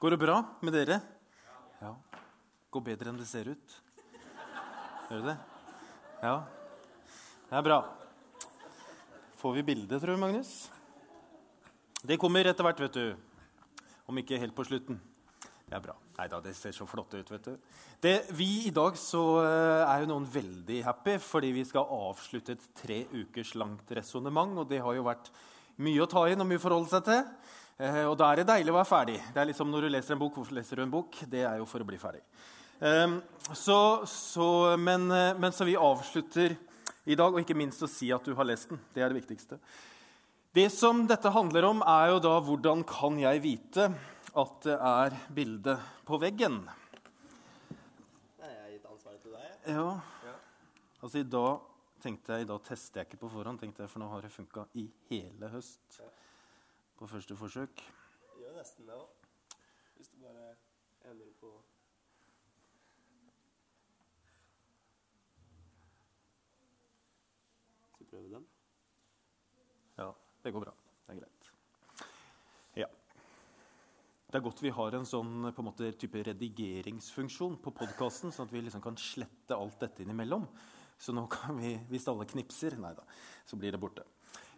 Går det bra med dere? Ja. Går bedre enn det ser ut? Gjør det det? Ja. Det er bra. Får vi bilde, tror du, Magnus? Det kommer etter hvert, vet du. Om ikke helt på slutten. Det er bra. Nei da, det ser så flott ut, vet du. Det, vi I dag så eh, er jo noen veldig happy fordi vi skal avslutte et tre ukers langt resonnement. Og det har jo vært mye å ta inn og mye å forholde seg til. Eh, og da er det deilig å være ferdig. Det er liksom Når du leser en bok, hvorfor leser du en bok? Det er jo for å bli ferdig. Um, så, så, men, eh, men, så vi avslutter i dag, og ikke minst å si at du har lest den. Det er det viktigste. Det som dette handler om, er jo da hvordan kan jeg vite at det er bilde på veggen? Jeg har gitt ansvaret til deg. Ja. ja. Altså, i dag tenkte jeg, i dag tester jeg ikke på forhånd, tenkte jeg, for nå har det funka i hele høst. Ja på første forsøk. Gjør nesten det òg. Hvis du bare endrer på Skal vi prøve den. Ja, det går bra. Det er greit. Ja. Det er godt vi har en sånn på en måte, type redigeringsfunksjon på podkasten, sånn at vi liksom kan slette alt dette innimellom. Så nå kan vi, hvis alle knipser, nei da, så blir det borte.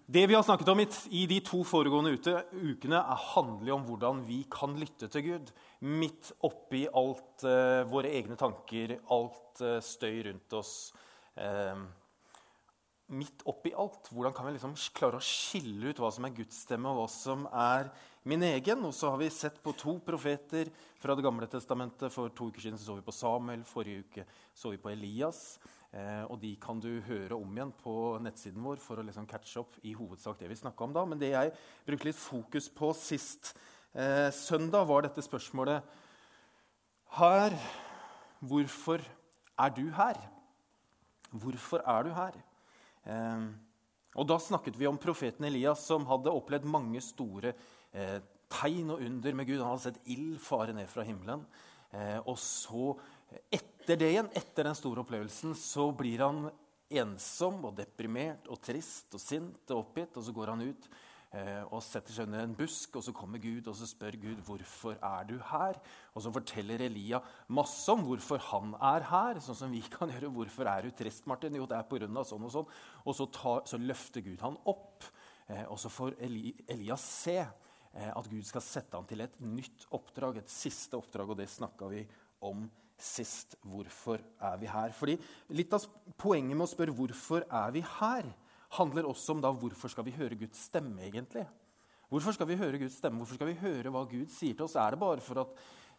Det vi har snakket om i de to foregående ukene, handler om hvordan vi kan lytte til Gud midt oppi alt eh, våre egne tanker, alt eh, støy rundt oss. Eh, midt oppi alt. Hvordan kan vi liksom klare å skille ut hva som er Guds stemme, og hva som er min egen? Og så har vi sett på to profeter fra Det gamle testamentet. For to uker siden så, så vi på Samuel, forrige uke så vi på Elias. Eh, og de kan du høre om igjen på nettsiden vår for å liksom catche opp i hovedsak det vi snakka om da. Men det jeg brukte litt fokus på sist eh, søndag, var dette spørsmålet Her Hvorfor er du her? Hvorfor er du her? Eh, og Da snakket vi om profeten Elias, som hadde opplevd mange store eh, tegn og under med Gud. Han hadde sett ild fare ned fra himmelen. Eh, og så etter det igjen, etter den store opplevelsen, så blir han ensom og deprimert og trist og sint og oppgitt. Og så går han ut eh, og setter seg under en busk, og så kommer Gud og så spør Gud hvorfor er du her. Og så forteller Elia masse om hvorfor han er her. sånn som vi kan gjøre. Hvorfor er du trist, Martin? Jo, det er pga. sånn og sånn. Og så, tar, så, løfter Gud han opp, eh, og så får Eli, Elias se eh, at Gud skal sette han til et nytt oppdrag, et siste oppdrag, og det snakka vi om sist. Hvorfor er vi her? Fordi Litt av poenget med å spørre hvorfor er vi her, handler også om da hvorfor skal vi høre Guds stemme. egentlig? Hvorfor skal vi høre Guds stemme? Hvorfor skal vi høre hva Gud sier til oss? Er det bare for at,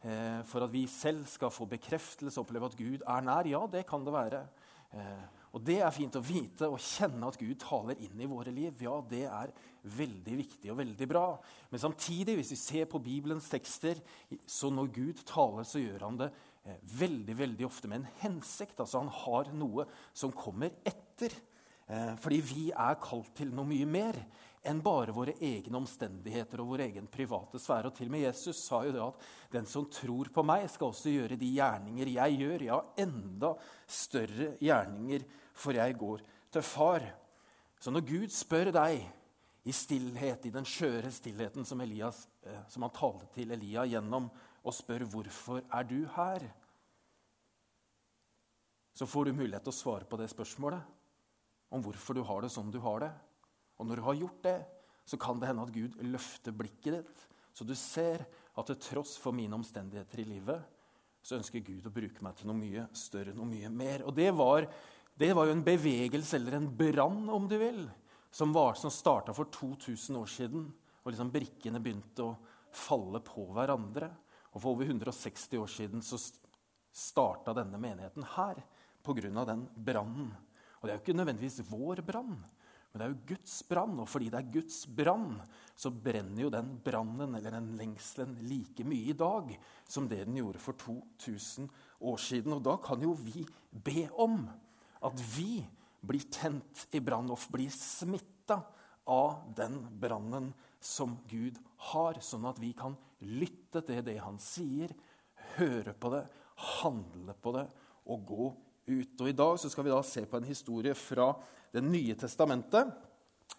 eh, for at vi selv skal få bekreftelse og oppleve at Gud er nær? Ja, det kan det være. Eh, og det er fint å vite og kjenne at Gud taler inn i våre liv. Ja, det er veldig viktig og veldig bra. Men samtidig, hvis vi ser på Bibelens tekster, så når Gud taler, så gjør han det veldig veldig ofte med en hensikt. Altså Han har noe som kommer etter. Eh, fordi vi er kalt til noe mye mer enn bare våre egne omstendigheter og vår egen private sfære. Og til og med Jesus sa jo det at den som tror på meg, skal også gjøre de gjerninger jeg gjør. Ja, enda større gjerninger, for jeg går til far. Så når Gud spør deg i stillhet, i den skjøre stillheten som, Elias, eh, som han talte til Elia gjennom, og spør 'Hvorfor er du her?' Så får du mulighet til å svare på det spørsmålet om hvorfor du har det som du har det. Og når du har gjort det, så kan det hende at Gud løfter blikket ditt, så du ser at til tross for mine omstendigheter i livet, så ønsker Gud å bruke meg til noe mye større, noe mye mer. Og det var, det var jo en bevegelse, eller en brann, om du vil, som, var, som starta for 2000 år siden. Og liksom brikkene begynte å falle på hverandre. Og For over 160 år siden så starta denne menigheten her pga. den brannen. Og det er jo ikke nødvendigvis vår brann, men det er jo Guds brann. Og fordi det er Guds brann, så brenner jo den brannen eller den lengselen like mye i dag som det den gjorde for 2000 år siden. Og da kan jo vi be om at vi blir tent i brann og blir smitta av den brannen som Gud har, sånn at vi kan lytte til det han sier, høre på det, handle på det og gå ut. Og I dag skal vi da se på en historie fra Det nye testamentet.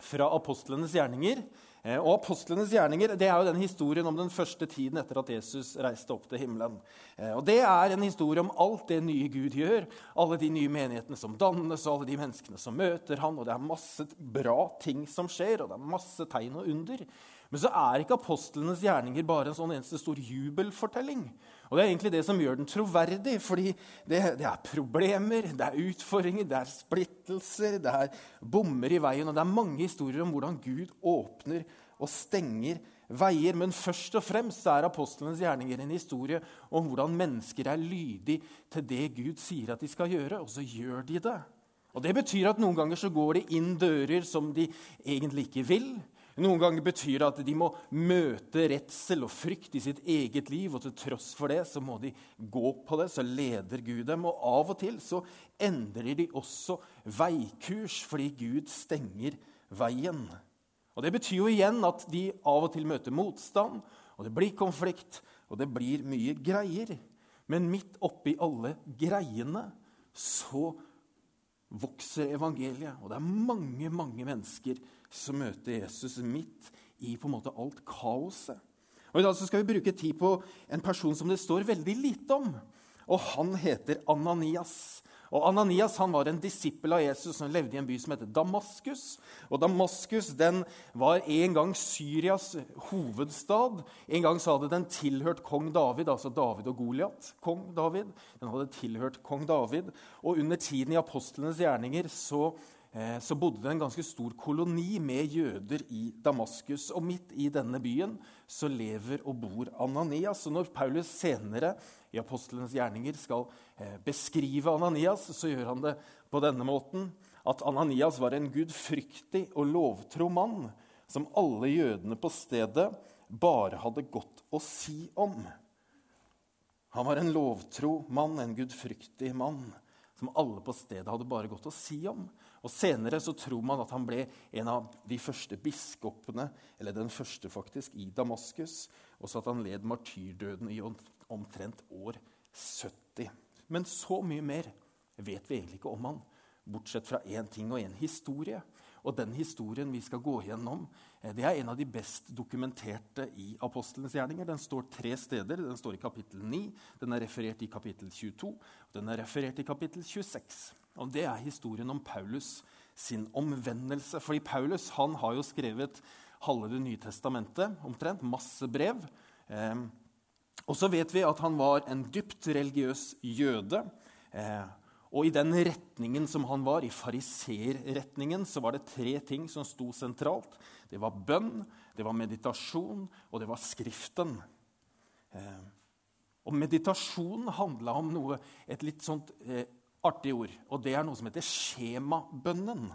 fra apostlenes gjerninger. Eh, og Apostlenes gjerninger det er jo den historien om den første tiden etter at Jesus reiste opp til himmelen. Eh, og Det er en historie om alt det nye Gud gjør, alle de nye menighetene som dannes, og alle de menneskene som møter han, og Det er masse bra ting som skjer, og det er masse tegn og under. Men så er ikke apostlenes gjerninger bare en sånn eneste stor jubelfortelling. Og Det er egentlig det som gjør den troverdig. fordi det, det, er problemer, det er utfordringer, det er splittelser, det er bommer i veien. Og det er mange historier om hvordan Gud åpner og stenger veier. Men først og fremst er apostlenes gjerninger en historie om hvordan mennesker er lydige til det Gud sier at de skal gjøre, og så gjør de det. Og Det betyr at noen ganger så går de inn dører som de egentlig ikke vil. Noen ganger betyr det at de må møte redsel og frykt i sitt eget liv, og til tross for det så må de gå på det, så leder Gud dem. Og av og til så endrer de også veikurs fordi Gud stenger veien. Og Det betyr jo igjen at de av og til møter motstand, og det blir konflikt, og det blir mye greier. Men midt oppi alle greiene så vokser evangeliet, og det er mange, mange mennesker som møter Jesus midt i på en måte alt kaoset. Og I dag skal vi bruke tid på en person som det står veldig lite om. Og Han heter Ananias. Og Ananias han var en disippel av Jesus som levde i en by som heter Damaskus. Og Damaskus den var en gang Syrias hovedstad. En gang så hadde den tilhørt kong David, altså David og Goliat. Kong David. Den hadde tilhørt kong David. Og under tiden i apostlenes gjerninger så så bodde det en ganske stor koloni med jøder i Damaskus. Og midt i denne byen så lever og bor Ananias. Og når Paulus senere i apostlenes gjerninger skal eh, beskrive Ananias, så gjør han det på denne måten at Ananias var en gudfryktig og lovtro mann som alle jødene på stedet bare hadde godt å si om. Han var en lovtro mann, en gudfryktig mann, som alle på stedet hadde bare godt å si om. Og Senere så tror man at han ble en av de første biskopene, eller den første faktisk, i Damaskus. Og så at han led martyrdøden i omtrent år 70. Men så mye mer vet vi egentlig ikke om han, bortsett fra én ting og én historie. Og den historien vi skal gå gjennom, eh, det er en av de best dokumenterte i apostelens gjerninger. Den står tre steder. Den står i kapittel 9, den er referert i kapittel 22 og den er referert i kapittel 26. Og Det er historien om Paulus sin omvendelse. Fordi Paulus han har jo skrevet halve Det nye testamentet, omtrent. Masse brev. Eh, og så vet vi at han var en dypt religiøs jøde. Eh, og i den retningen som han var, i fariserretningen, så var det tre ting som sto sentralt. Det var bønn, det var meditasjon, og det var Skriften. Eh, og meditasjon handla om noe, et litt sånt eh, artig ord. Og det er noe som heter skjemabønnen.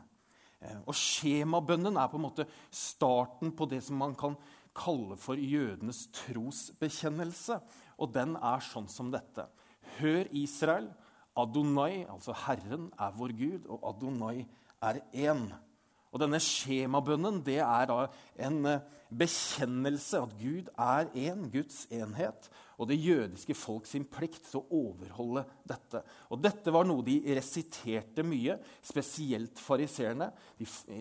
Eh, og skjemabønnen er på en måte starten på det som man kan kalle for jødenes trosbekjennelse. Og den er sånn som dette. Hør, Israel. Adonai, altså Herren, er vår Gud, og Adonai er én. Og denne skjemabønnen det er da en eh, bekjennelse at Gud er én, Guds enhet, og det jødiske folk sin plikt til å overholde dette. Og Dette var noe de resiterte mye, spesielt fariseerne.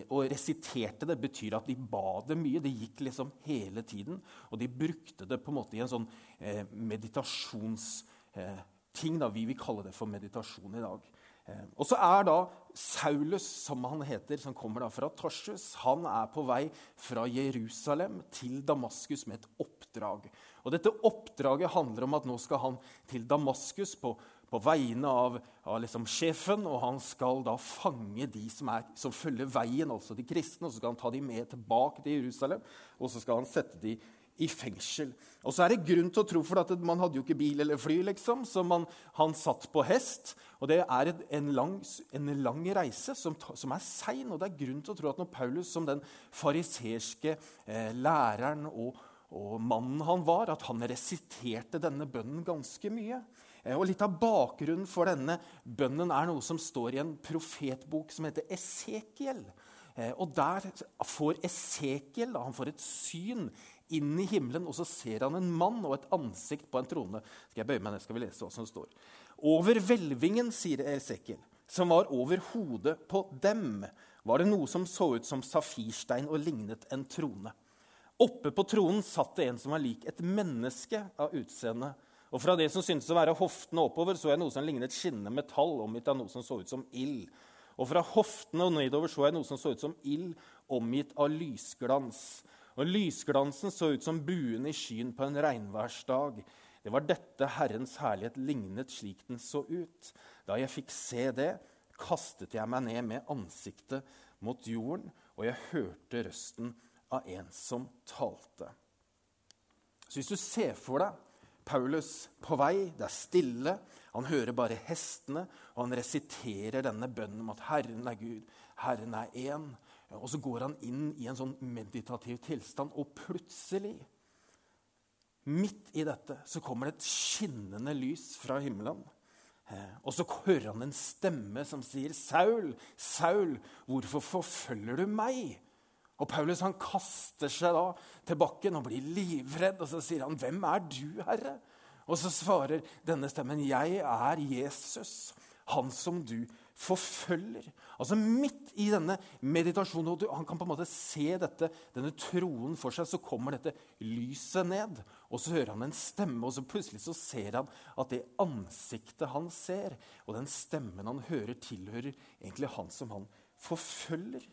Og resiterte det betyr at de ba det mye. Det gikk liksom hele tiden. Og de brukte det på en måte i en sånn eh, meditasjonsting. Eh, vi vil kalle det for meditasjon i dag. Eh, og så er da Saulus, som han heter, som kommer da fra Torshus, han er på vei fra Jerusalem til Damaskus med et oppdrag. Og Dette oppdraget handler om at nå skal han til Damaskus på, på vegne av, av liksom sjefen, og han skal da fange de som, er, som, følger veien, altså de kristne. og Så skal han ta de med tilbake til Jerusalem, og så skal han sette de i fengsel. Og så er det grunn til å tro, for man hadde jo ikke bil eller fly, liksom, så man, han satt på hest. Og det er en lang, en lang reise som, som er sein. Og det er grunn til å tro at når Paulus, som den fariserske eh, læreren og, og, mannen han var, at han resiterte denne bønnen ganske mye. Eh, og Litt av bakgrunnen for denne bønnen er noe som står i en profetbok som heter Esekiel. Eh, og Der får Esekiel han får et syn inn i himmelen, og så ser han en mann og et ansikt på en trone. Skal jeg bøye meg ned, skal vi lese hva som står. Over hvelvingen, sier Esekiel, som var over hodet på dem, var det noe som så ut som safirstein og lignet en trone. Oppe på tronen satt det en som var lik et menneske av utseende. Og fra det som syntes å være hoftene oppover, så jeg noe som lignet skinnende metall omgitt av noe som så ut som ild. Og fra hoftene og nedover så jeg noe som så ut som ild omgitt av lysglans. Og lysglansen så ut som buen i skyen på en regnværsdag. Det var dette Herrens herlighet lignet slik den så ut. Da jeg fikk se det, kastet jeg meg ned med ansiktet mot jorden, og jeg hørte røsten av en som talte. Så hvis du ser for deg Paulus på vei, det er stille, han hører bare hestene, og han resiterer denne bønnen om at Herren er Gud, Herren er én. Og så går han inn i en sånn meditativ tilstand, og plutselig, midt i dette, så kommer det et skinnende lys fra himmelen. Eh, og så hører han en stemme som sier, 'Saul, Saul, hvorfor forfølger du meg?' Og Paulus han kaster seg da til bakken og blir livredd. Og så sier han, 'Hvem er du, Herre?' Og så svarer denne stemmen, 'Jeg er Jesus, han som du forfølger'. Altså Midt i denne meditasjonen, og han kan på en måte se dette, denne troen for seg, så kommer dette lyset ned. Og så hører han en stemme, og så plutselig så ser han at det ansiktet han ser, og den stemmen han hører, tilhører egentlig han som han forfølger.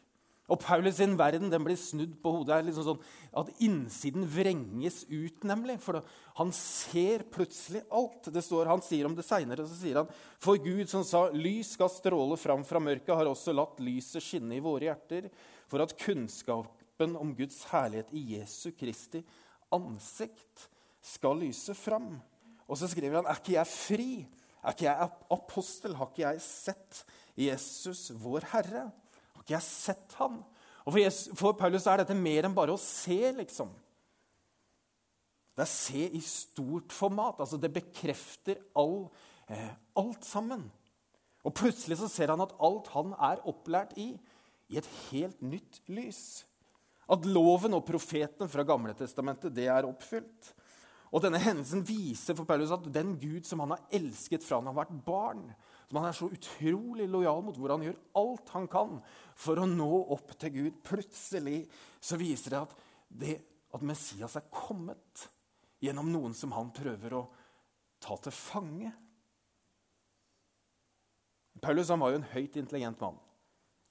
Og Paulus sin verden den blir snudd på hodet. Det er liksom sånn At innsiden vrenges ut, nemlig. For han ser plutselig alt. Det står, Han sier om det seinere, så sier han For Gud som sa 'lys skal stråle fram fra mørket', har også latt lyset skinne i våre hjerter, for at kunnskapen om Guds herlighet i Jesu Kristi ansikt skal lyse fram. Og så skriver han, 'Er ikke jeg fri? Er ikke jeg apostel? Har ikke jeg sett Jesus, vår Herre?' Ikke jeg sett han? Og for, Jesus, for Paulus er dette mer enn bare å se, liksom. Det er se i stort format. altså Det bekrefter all, eh, alt sammen. Og plutselig så ser han at alt han er opplært i, i et helt nytt lys. At loven og profeten fra Gamle Testamentet, det er oppfylt. Og denne hendelsen viser for Paulus at den Gud som han har elsket fra han har vært barn, som han er så utrolig lojal mot, hvor han gjør alt han kan for å nå opp til Gud. Plutselig så viser det at, det, at Messias er kommet gjennom noen som han prøver å ta til fange. Paulus han var jo en høyt intelligent mann.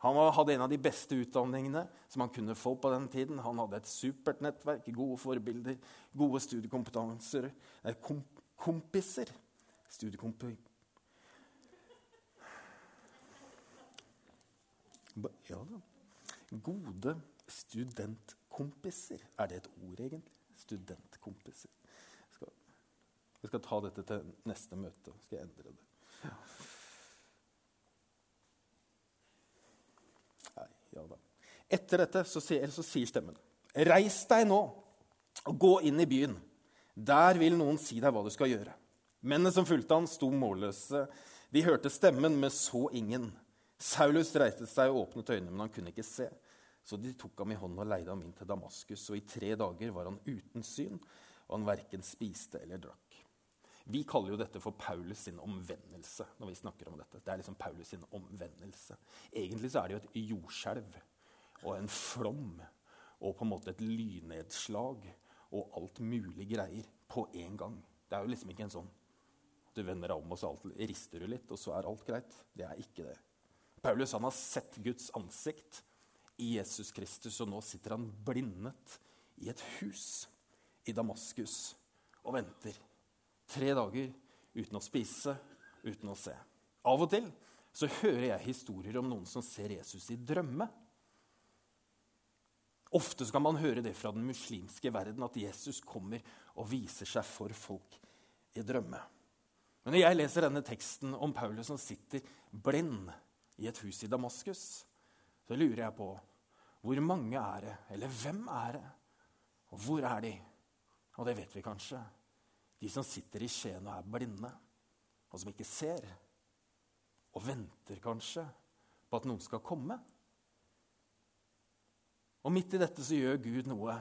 Han hadde en av de beste utdanningene som han kunne få på den tiden. Han hadde et supert nettverk, gode forbilder, gode studiekompetanser, kom, kompiser. Studiekompi Ja da. Gode studentkompiser. Er det et ord, egentlig? Studentkompiser. Jeg skal, jeg skal ta dette til neste møte. Skal jeg endre det. Ja. Nei, ja da. Etter dette så sier, så sier stemmen Reis deg nå og gå inn i byen. Der vil noen si deg hva du skal gjøre. Mennene som fulgte han, sto målløse. De hørte stemmen, men så ingen. Saulus reiste seg og åpnet øynene, men han kunne ikke se. Så de tok ham i hånden og leide ham inn til Damaskus. Og i tre dager var han uten syn, og han verken spiste eller drakk. Vi kaller jo dette for Paulus sin omvendelse. når vi snakker om dette. Det er liksom Paulus sin omvendelse. Egentlig så er det jo et jordskjelv og en flom og på en måte et lynnedslag og alt mulig greier på én gang. Det er jo liksom ikke en sånn du vender deg om, og så alt, rister du litt, og så er alt greit. Det er ikke det. Paulus han har sett Guds ansikt i Jesus Kristus, og nå sitter han blindet i et hus i Damaskus og venter. Tre dager uten å spise, uten å se. Av og til så hører jeg historier om noen som ser Jesus i drømme. Ofte kan man høre det fra den muslimske verden, at Jesus kommer og viser seg for folk i drømme. Men når jeg leser denne teksten om Paulus som sitter blind i et hus i Damaskus, så lurer jeg på hvor mange er det, eller hvem er det, og hvor er de? Og det vet vi kanskje. De som sitter i Skien og er blinde, og som ikke ser. Og venter kanskje på at noen skal komme. Og midt i dette så gjør Gud noe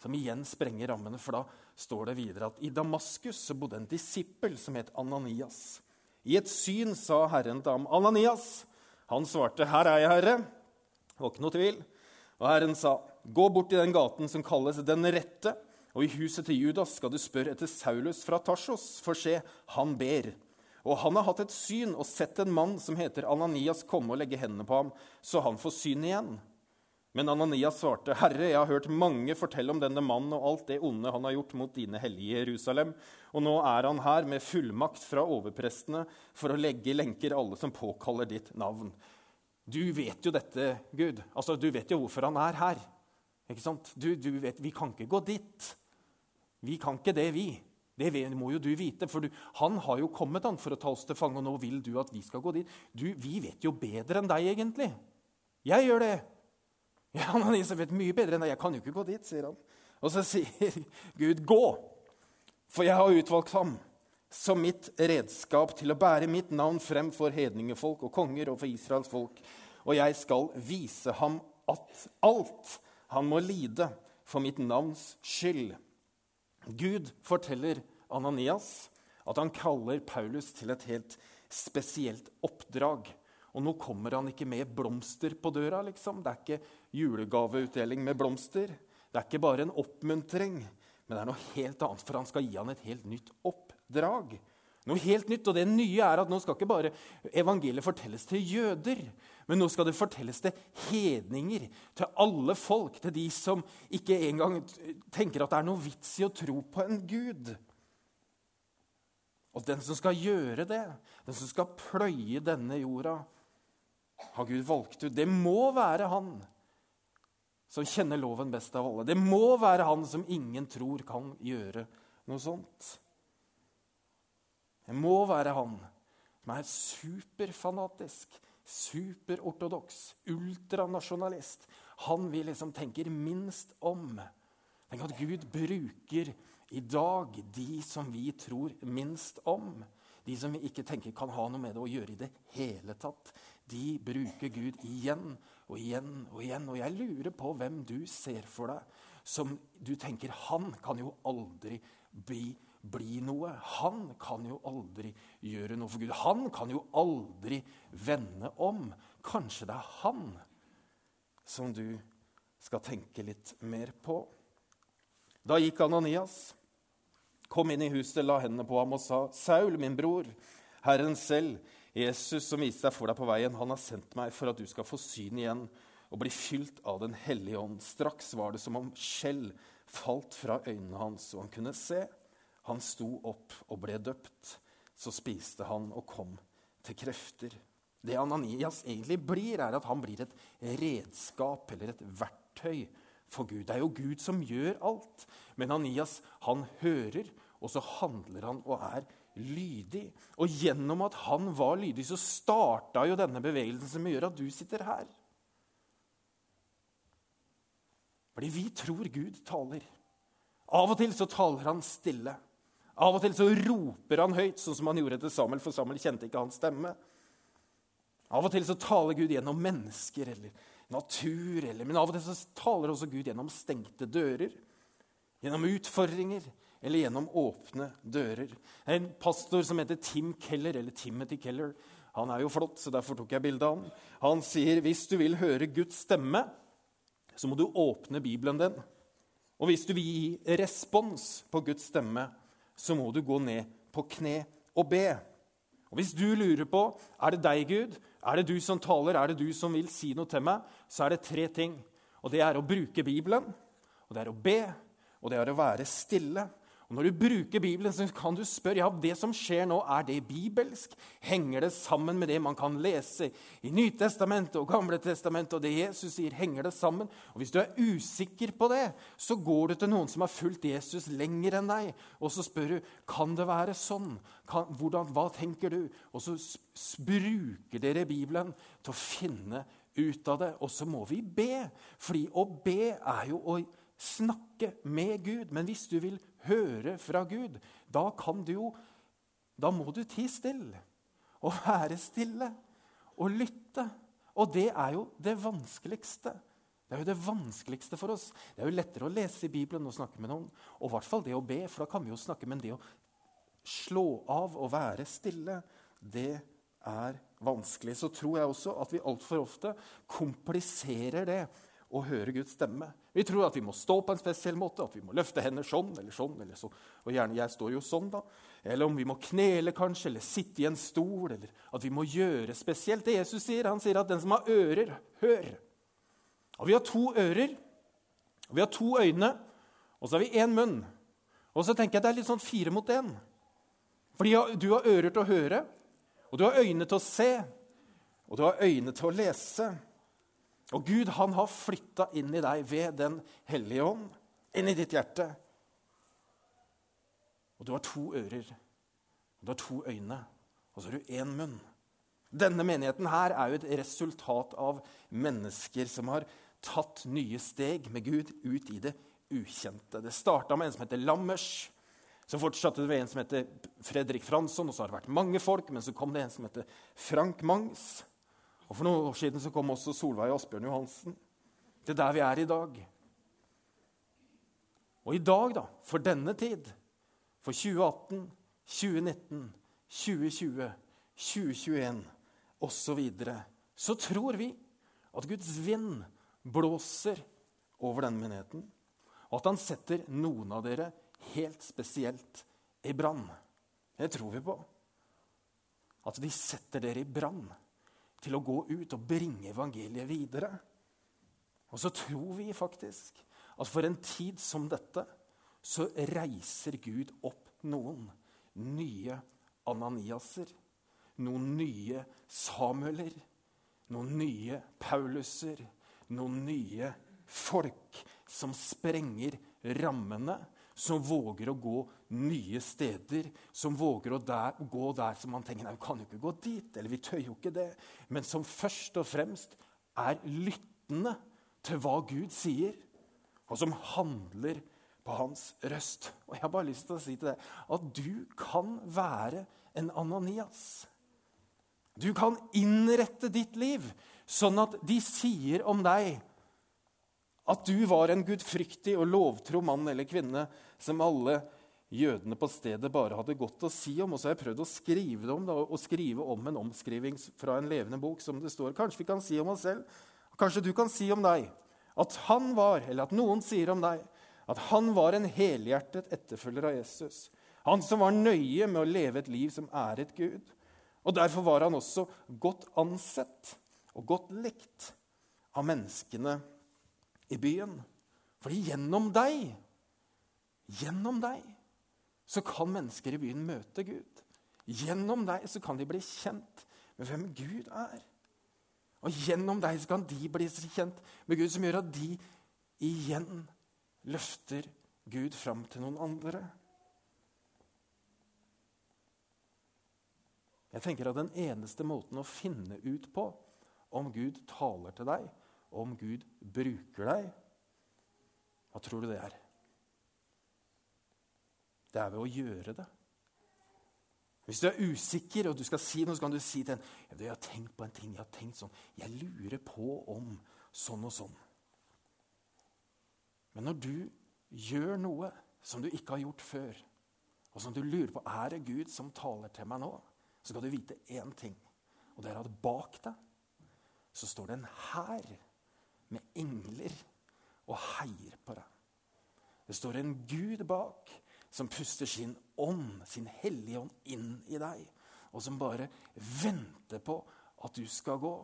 som igjen sprenger rammene. For da står det videre at i Damaskus så bodde en disippel som het Ananias. I et syn sa Herren til ham, 'Ananias.' Han svarte, 'Her er jeg, Herre.' Det var ikke noe tvil. Og Herren sa, 'Gå bort i den gaten som kalles Den rette.' Og i huset til Judas skal du spørre etter Saulus fra Tarsos, for se, han ber. Og han har hatt et syn og sett en mann som heter Ananias, komme og legge hendene på ham, så han får syn igjen. Men Ananias svarte, Herre, jeg har hørt mange fortelle om denne mannen og alt det onde han har gjort mot dine hellige Jerusalem, og nå er han her med fullmakt fra overprestene for å legge i lenker alle som påkaller ditt navn. Du vet jo dette, Gud. Altså, Du vet jo hvorfor han er her. Ikke sant? Du, du vet, Vi kan ikke gå dit. Vi kan ikke det, vi. Det må jo du vite, for du, han har jo kommet han, for å ta oss til fange, og nå vil du at vi skal gå dit. Du, Vi vet jo bedre enn deg, egentlig. Jeg gjør det. Ja, men Elisabeth, mye bedre enn deg. Jeg kan jo ikke gå dit, sier han. Og så sier Gud, gå, for jeg har utvalgt ham som mitt redskap til å bære mitt navn frem for hedningefolk og konger og for Israels folk. Og jeg skal vise ham at alt han må lide for mitt navns skyld. Gud forteller Ananias at han kaller Paulus til et helt spesielt oppdrag. Og nå kommer han ikke med blomster på døra. liksom. Det er ikke julegaveutdeling med blomster. Det er ikke bare en oppmuntring, men det er noe helt annet, for han skal gi han et helt nytt oppdrag. Noe helt nytt, og det nye er at Nå skal ikke bare evangeliet fortelles til jøder, men nå skal det fortelles til hedninger, til alle folk, til de som ikke engang tenker at det er noe vits i å tro på en gud. Og den som skal gjøre det, den som skal pløye denne jorda, har Gud valgt ut. Det må være han som kjenner loven best av alle. Det må være han som ingen tror kan gjøre noe sånt. Det må være han som er superfanatisk superortodoks, ultranasjonalist. Han vi liksom tenker minst om. Tenk at Gud bruker i dag de som vi tror minst om. De som vi ikke tenker kan ha noe med det å gjøre i det hele tatt. De bruker Gud igjen og igjen og igjen. Og jeg lurer på hvem du ser for deg som du tenker Han kan jo aldri bli bli noe. Han kan jo aldri gjøre noe for Gud. Han kan jo aldri vende om. Kanskje det er han som du skal tenke litt mer på. Da gikk Ananias, kom inn i huset, la hendene på ham og sa, 'Saul, min bror, Herren selv, Jesus som viste seg for deg på veien, han har sendt meg for at du skal få syn igjen og bli fylt av Den hellige ånd.' Straks var det som om skjell falt fra øynene hans, og han kunne se. Han sto opp og ble døpt. Så spiste han og kom til krefter. Det Ananias egentlig blir, er at han blir et redskap eller et verktøy for Gud. Det er jo Gud som gjør alt. Men Ananias han hører, og så handler han og er lydig. Og gjennom at han var lydig, så starta jo denne bevegelsen som gjør at du sitter her. Fordi vi tror Gud taler. Av og til så taler han stille. Av og til så roper han høyt, sånn som han gjorde til Samuel, for Samuel kjente ikke hans stemme. Av og til så taler Gud gjennom mennesker eller natur, eller, men av og til så taler også Gud gjennom stengte dører, gjennom utfordringer eller gjennom åpne dører. En pastor som heter Tim Keller, eller Timothy Keller, han er jo flott, så derfor tok jeg bilde av han. Han sier hvis du vil høre Guds stemme, så må du åpne Bibelen din. Og hvis du vil gi respons på Guds stemme, så må du gå ned på kne og be. Og Hvis du lurer på er det deg, Gud, er det du som taler, er det du som vil si noe til meg, så er det tre ting. Og Det er å bruke Bibelen, og det er å be, og det er å være stille. Og Når du bruker Bibelen, så kan du spørre ja, det som skjer nå, er det bibelsk. Henger det sammen med det man kan lese i Nytestamentet og Gamle testamentet? Og det Jesus sier, henger det sammen? Og Hvis du er usikker på det, så går du til noen som har fulgt Jesus lenger enn deg, og så spør du kan det være sånn. Kan, hvordan, hva tenker du? Og så bruker dere Bibelen til å finne ut av det. Og så må vi be, fordi å be er jo å snakke med Gud. Men hvis du vil høre fra Gud, da kan du jo Da må du tie stille og være stille og lytte. Og det er jo det vanskeligste. Det er jo det vanskeligste for oss. Det er jo lettere å lese i Bibelen og snakke med noen. Og i hvert fall det å be, for da kan vi jo snakke. Men det å slå av og være stille, det er vanskelig. Så tror jeg også at vi altfor ofte kompliserer det å høre Guds stemme. Vi tror at vi må stå på en spesiell måte, at vi må løfte hender sånn eller sånn. eller sånn. Og gjerne jeg står jo sånn, da. Eller om vi må knele, kanskje, eller sitte i en stol. Eller at vi må gjøre spesielt det Jesus sier. Han sier at den som har ører, hør. Og vi har to ører, og vi har to øyne, og så har vi én munn. Og så tenker jeg det er litt sånn fire mot én. Fordi du har ører til å høre, og du har øyne til å se, og du har øyne til å lese. Og Gud han har flytta inn i deg ved Den hellige ånd, inn i ditt hjerte. Og du har to ører, du har to øyne, og så har du én munn. Denne menigheten her er jo et resultat av mennesker som har tatt nye steg med Gud ut i det ukjente. Det starta med en som heter Lammers. Så fortsatte det med en som heter Fredrik Fransson, og så har det vært mange folk. Men så kom det en som heter Frank Mangs. Og For noen år siden så kom også Solveig Asbjørn Johansen. Det er der vi er i dag. Og i dag, da, for denne tid, for 2018, 2019, 2020, 2021 osv., så, så tror vi at Guds vind blåser over denne menigheten, og at han setter noen av dere helt spesielt i brann. Det tror vi på. At de setter dere i brann til å gå ut og bringe evangeliet videre. Og så tror vi faktisk at for en tid som dette så reiser Gud opp noen nye Ananiaser. Noen nye Samueler. Noen nye Pauluser. Noen nye folk som sprenger rammene som våger å gå nye steder, som våger å der, gå der som man tenker nei, vi kan jo ikke gå dit, eller vi tør jo ikke det, men som først og fremst er lyttende til hva Gud sier, og som handler på hans røst. Og Jeg har bare lyst til å si til deg at du kan være en Ananias. Du kan innrette ditt liv sånn at de sier om deg at du var en gudfryktig og lovtro mann eller kvinne som alle jødene på stedet bare hadde godt å si om. Og så har jeg prøvd å skrive det om, da, og skrive om en omskriving fra en levende bok. som det står. Kanskje vi kan si om oss selv, kanskje du kan si om deg, at han var, eller at noen sier om deg, at han var en helhjertet etterfølger av Jesus. Han som var nøye med å leve et liv som æret Gud. Og Derfor var han også godt ansett og godt likt av menneskene i byen. Fordi gjennom deg, gjennom deg, så kan mennesker i byen møte Gud. Gjennom deg så kan de bli kjent med hvem Gud er. Og gjennom deg så kan de bli kjent med Gud, som gjør at de igjen løfter Gud fram til noen andre. Jeg tenker at Den eneste måten å finne ut på om Gud taler til deg, om Gud bruker deg, hva tror du det er? Det er ved å gjøre det. Hvis du er usikker og du skal si noe, så kan du si til en ja, 'Jeg har tenkt på en ting. Jeg har tenkt sånn. Jeg lurer på om sånn og sånn.' Men når du gjør noe som du ikke har gjort før, og som du lurer på er det Gud som taler til meg nå, så skal du vite én ting. Og det er at bak deg så står det en hær med engler og heier på deg. Det står en Gud bak som puster sin ånd, sin hellige ånd, inn i deg. Og som bare venter på at du skal gå.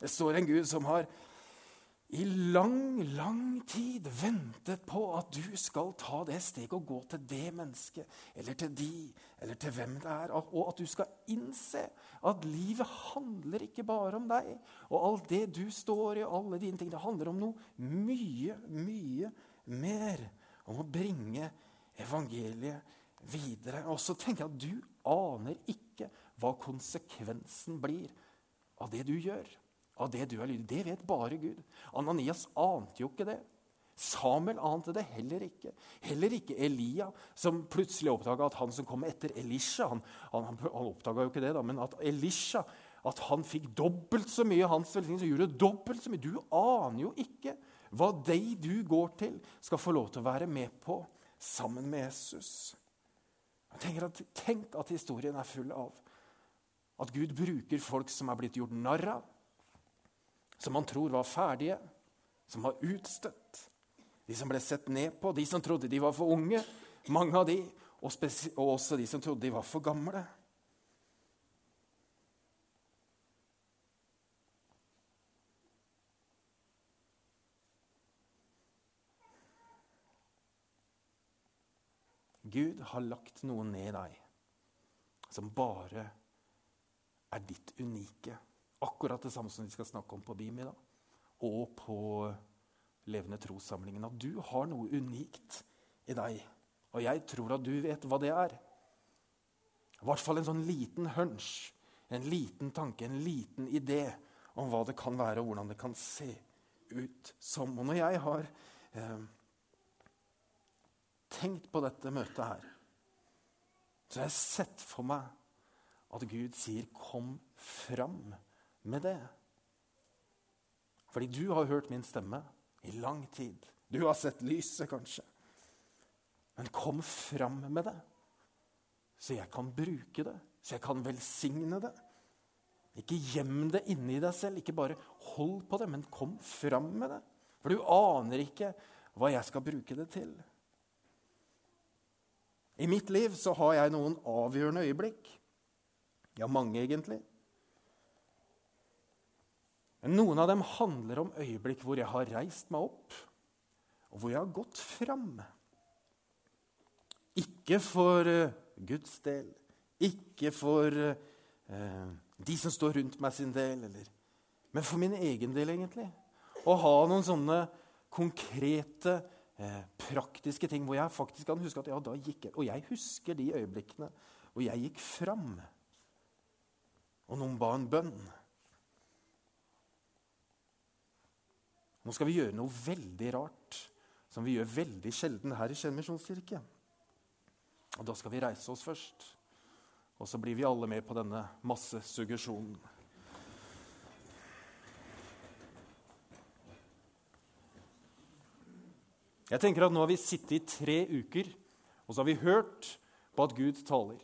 Det står en Gud som har i lang, lang tid ventet på at du skal ta det steget og gå til det mennesket, eller til de, eller til hvem det er. Og at du skal innse at livet handler ikke bare om deg og alt det du står i, alle dine ting. Det handler om noe mye, mye mer. Om å bringe evangeliet videre. Og så tenker jeg at du aner ikke hva konsekvensen blir av det du gjør av det du har lydig. Det vet bare Gud. Ananias ante jo ikke det. Samuel ante det heller ikke. Heller ikke Elia, som plutselig oppdaga at han som kom etter Elisha Han, han, han oppdaga jo ikke det, da, men at Elisha at han fikk dobbelt så mye hans velsignelse. Gjorde dobbelt så mye. Du aner jo ikke hva de du går til, skal få lov til å være med på sammen med Jesus. At, Tenk at historien er full av At Gud bruker folk som er blitt gjort narr av, som han tror var ferdige, som var utstøtt. De som ble sett ned på, de som trodde de var for unge, mange av de, og, og også de som trodde de var for gamle. Gud har lagt noe ned i deg som bare er ditt unike. Akkurat det samme som vi skal snakke om på BIM i dag, og på Levende trossamlingen. At du har noe unikt i deg. Og jeg tror at du vet hva det er. I hvert fall en sånn liten hunch, en liten tanke, en liten idé om hva det kan være, og hvordan det kan se ut som. Og når jeg har eh, tenkt på dette møtet her, så har jeg sett for meg at Gud sier 'kom fram med det'. Fordi du har hørt min stemme i lang tid. Du har sett lyset, kanskje. Men kom fram med det, så jeg kan bruke det, så jeg kan velsigne det. Ikke gjem det inni deg selv, ikke bare hold på det, men kom fram med det. For du aner ikke hva jeg skal bruke det til. I mitt liv så har jeg noen avgjørende øyeblikk. Ja, mange, egentlig. Men noen av dem handler om øyeblikk hvor jeg har reist meg opp, og hvor jeg har gått fram. Ikke for uh, Guds del, ikke for eh, de som står rundt meg sin del, eller, men for min egen del, egentlig. Å ha noen sånne konkrete eh, praktiske ting hvor jeg faktisk kan huske at ja, da gikk jeg Og jeg husker de øyeblikkene hvor jeg gikk fram, og noen ba en bønn. Nå skal vi gjøre noe veldig rart som vi gjør veldig sjelden her i Skien misjonskirke. Og da skal vi reise oss først. Og så blir vi alle med på denne massesuggesjonen. Jeg tenker at Nå har vi sittet i tre uker og så har vi hørt på at Gud taler.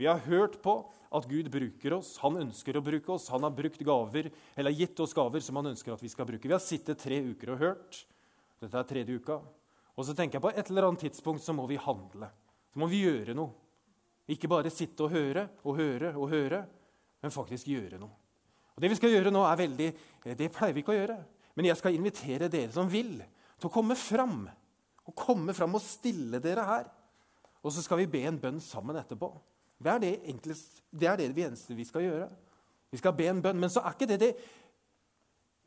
Vi har hørt på at Gud bruker oss. Han ønsker å bruke oss. Han har brukt gaver, eller gitt oss gaver som han ønsker at vi skal bruke. Vi har sittet tre uker og hørt. Dette er tredje uka. Og så tenker jeg på et eller annet tidspunkt så må vi handle. Så må vi gjøre noe. Ikke bare sitte og høre og høre og høre, men faktisk gjøre noe. Og Det vi skal gjøre nå, er veldig Det pleier vi ikke å gjøre. Men jeg skal invitere dere som vil, til å komme fram. Og komme fram og stille dere her. Og så skal vi be en bønn sammen etterpå. Det er det, enklest, det, er det eneste vi skal gjøre. Vi skal be en bønn. Men så er ikke det, det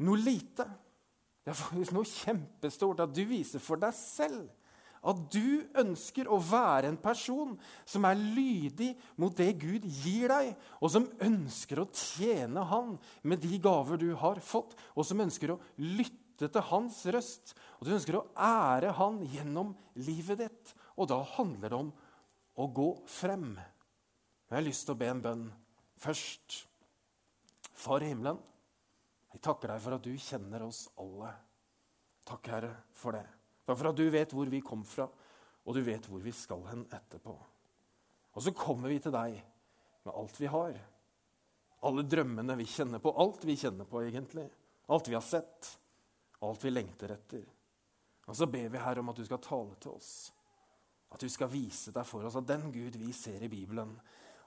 noe lite. Det er faktisk noe kjempestort at du viser for deg selv at du ønsker å være en person som er lydig mot det Gud gir deg, og som ønsker å tjene Han med de gaver du har fått, og som ønsker å lytte lytte til hans røst, og du ønsker å ære han gjennom livet ditt. Og da handler det om å gå frem. Jeg har lyst til å be en bønn først. Far i himmelen, jeg takker deg for at du kjenner oss alle. Takk, Herre, for det. Takk for at du vet hvor vi kom fra, og du vet hvor vi skal hen etterpå. Og så kommer vi til deg med alt vi har. Alle drømmene vi kjenner på. Alt vi kjenner på, egentlig. Alt vi har sett alt vi lengter etter. Og så ber vi her om at du skal tale til oss. At du skal vise deg for oss at den Gud vi ser i Bibelen,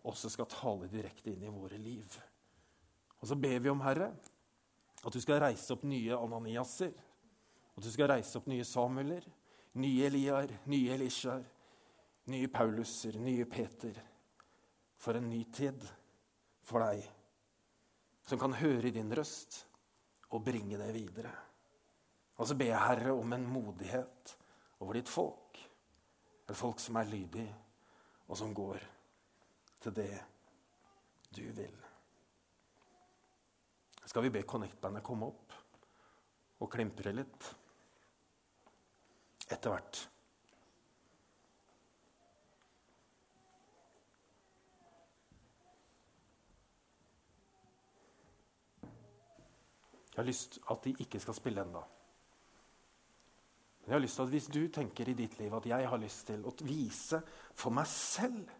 også skal tale direkte inn i våre liv. Og så ber vi om, Herre, at du skal reise opp nye Ananiaser. At du skal reise opp nye Samueler, nye Eliar, nye Elishaer, nye Pauluser, nye Peter. For en ny tid for deg, som kan høre din røst og bringe det videre. Og så ber jeg, Herre, om en modighet over ditt folk. Et folk som er lydig, og som går til det du vil. Skal vi be Connect-bandet komme opp og klimpre litt? Etter hvert. Jeg har lyst at de ikke skal spille ennå. Men jeg har lyst til at Hvis du tenker i ditt liv at jeg har lyst til å vise for meg selv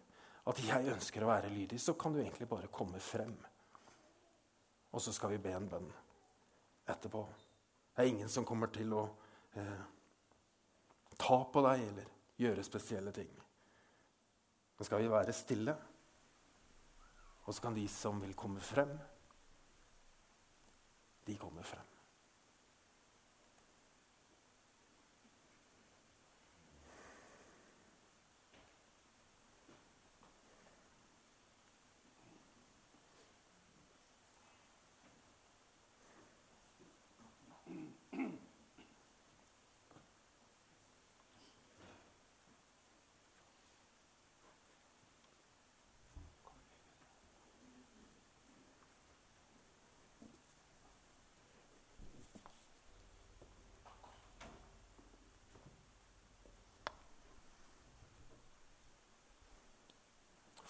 at jeg ønsker å være lydig, så kan du egentlig bare komme frem. Og så skal vi be en bønn etterpå. Det er ingen som kommer til å eh, ta på deg eller gjøre spesielle ting. Nå skal vi være stille, og så kan de som vil komme frem, de kommer frem.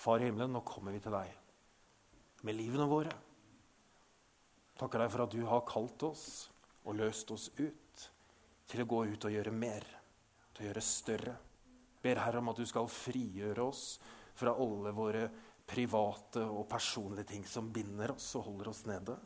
Far i himmelen, nå kommer vi til deg med livene våre. Takker deg for at du har kalt oss og løst oss ut til å gå ut og gjøre mer, til å gjøre større. Ber Herre om at du skal frigjøre oss fra alle våre private og personlige ting som binder oss og holder oss nede.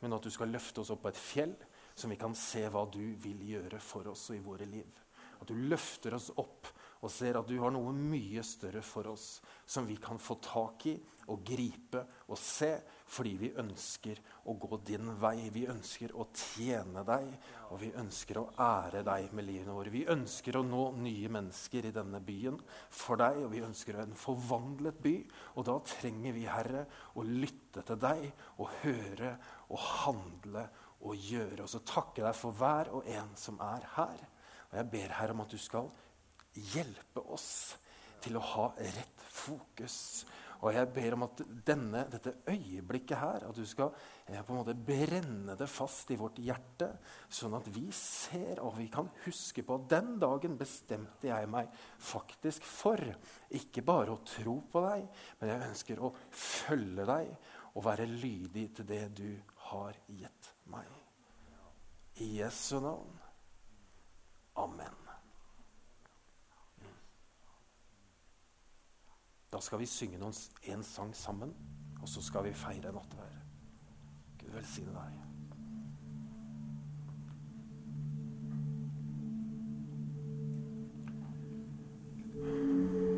Men at du skal løfte oss opp på et fjell, så vi kan se hva du vil gjøre for oss og i våre liv. At du løfter oss opp og ser at du har noe mye større for oss som vi kan få tak i og gripe og se, fordi vi ønsker å gå din vei. Vi ønsker å tjene deg, og vi ønsker å ære deg med livene våre. Vi ønsker å nå nye mennesker i denne byen for deg, og vi ønsker en forvandlet by. Og da trenger vi, Herre, å lytte til deg og høre og handle og gjøre. Og så takke deg for hver og en som er her. Og jeg ber Herre om at du skal hjelpe oss til å ha rett fokus. Og jeg ber om at denne, dette øyeblikket her, at du skal eh, på en måte brenne det fast i vårt hjerte, sånn at vi ser og vi kan huske på at den dagen bestemte jeg meg faktisk for ikke bare å tro på deg, men jeg ønsker å følge deg og være lydig til det du har gitt meg. I Jesu navn. Amen. Da skal vi synge noen, en sang sammen, og så skal vi feire nattvær. Gud velsigne deg. thank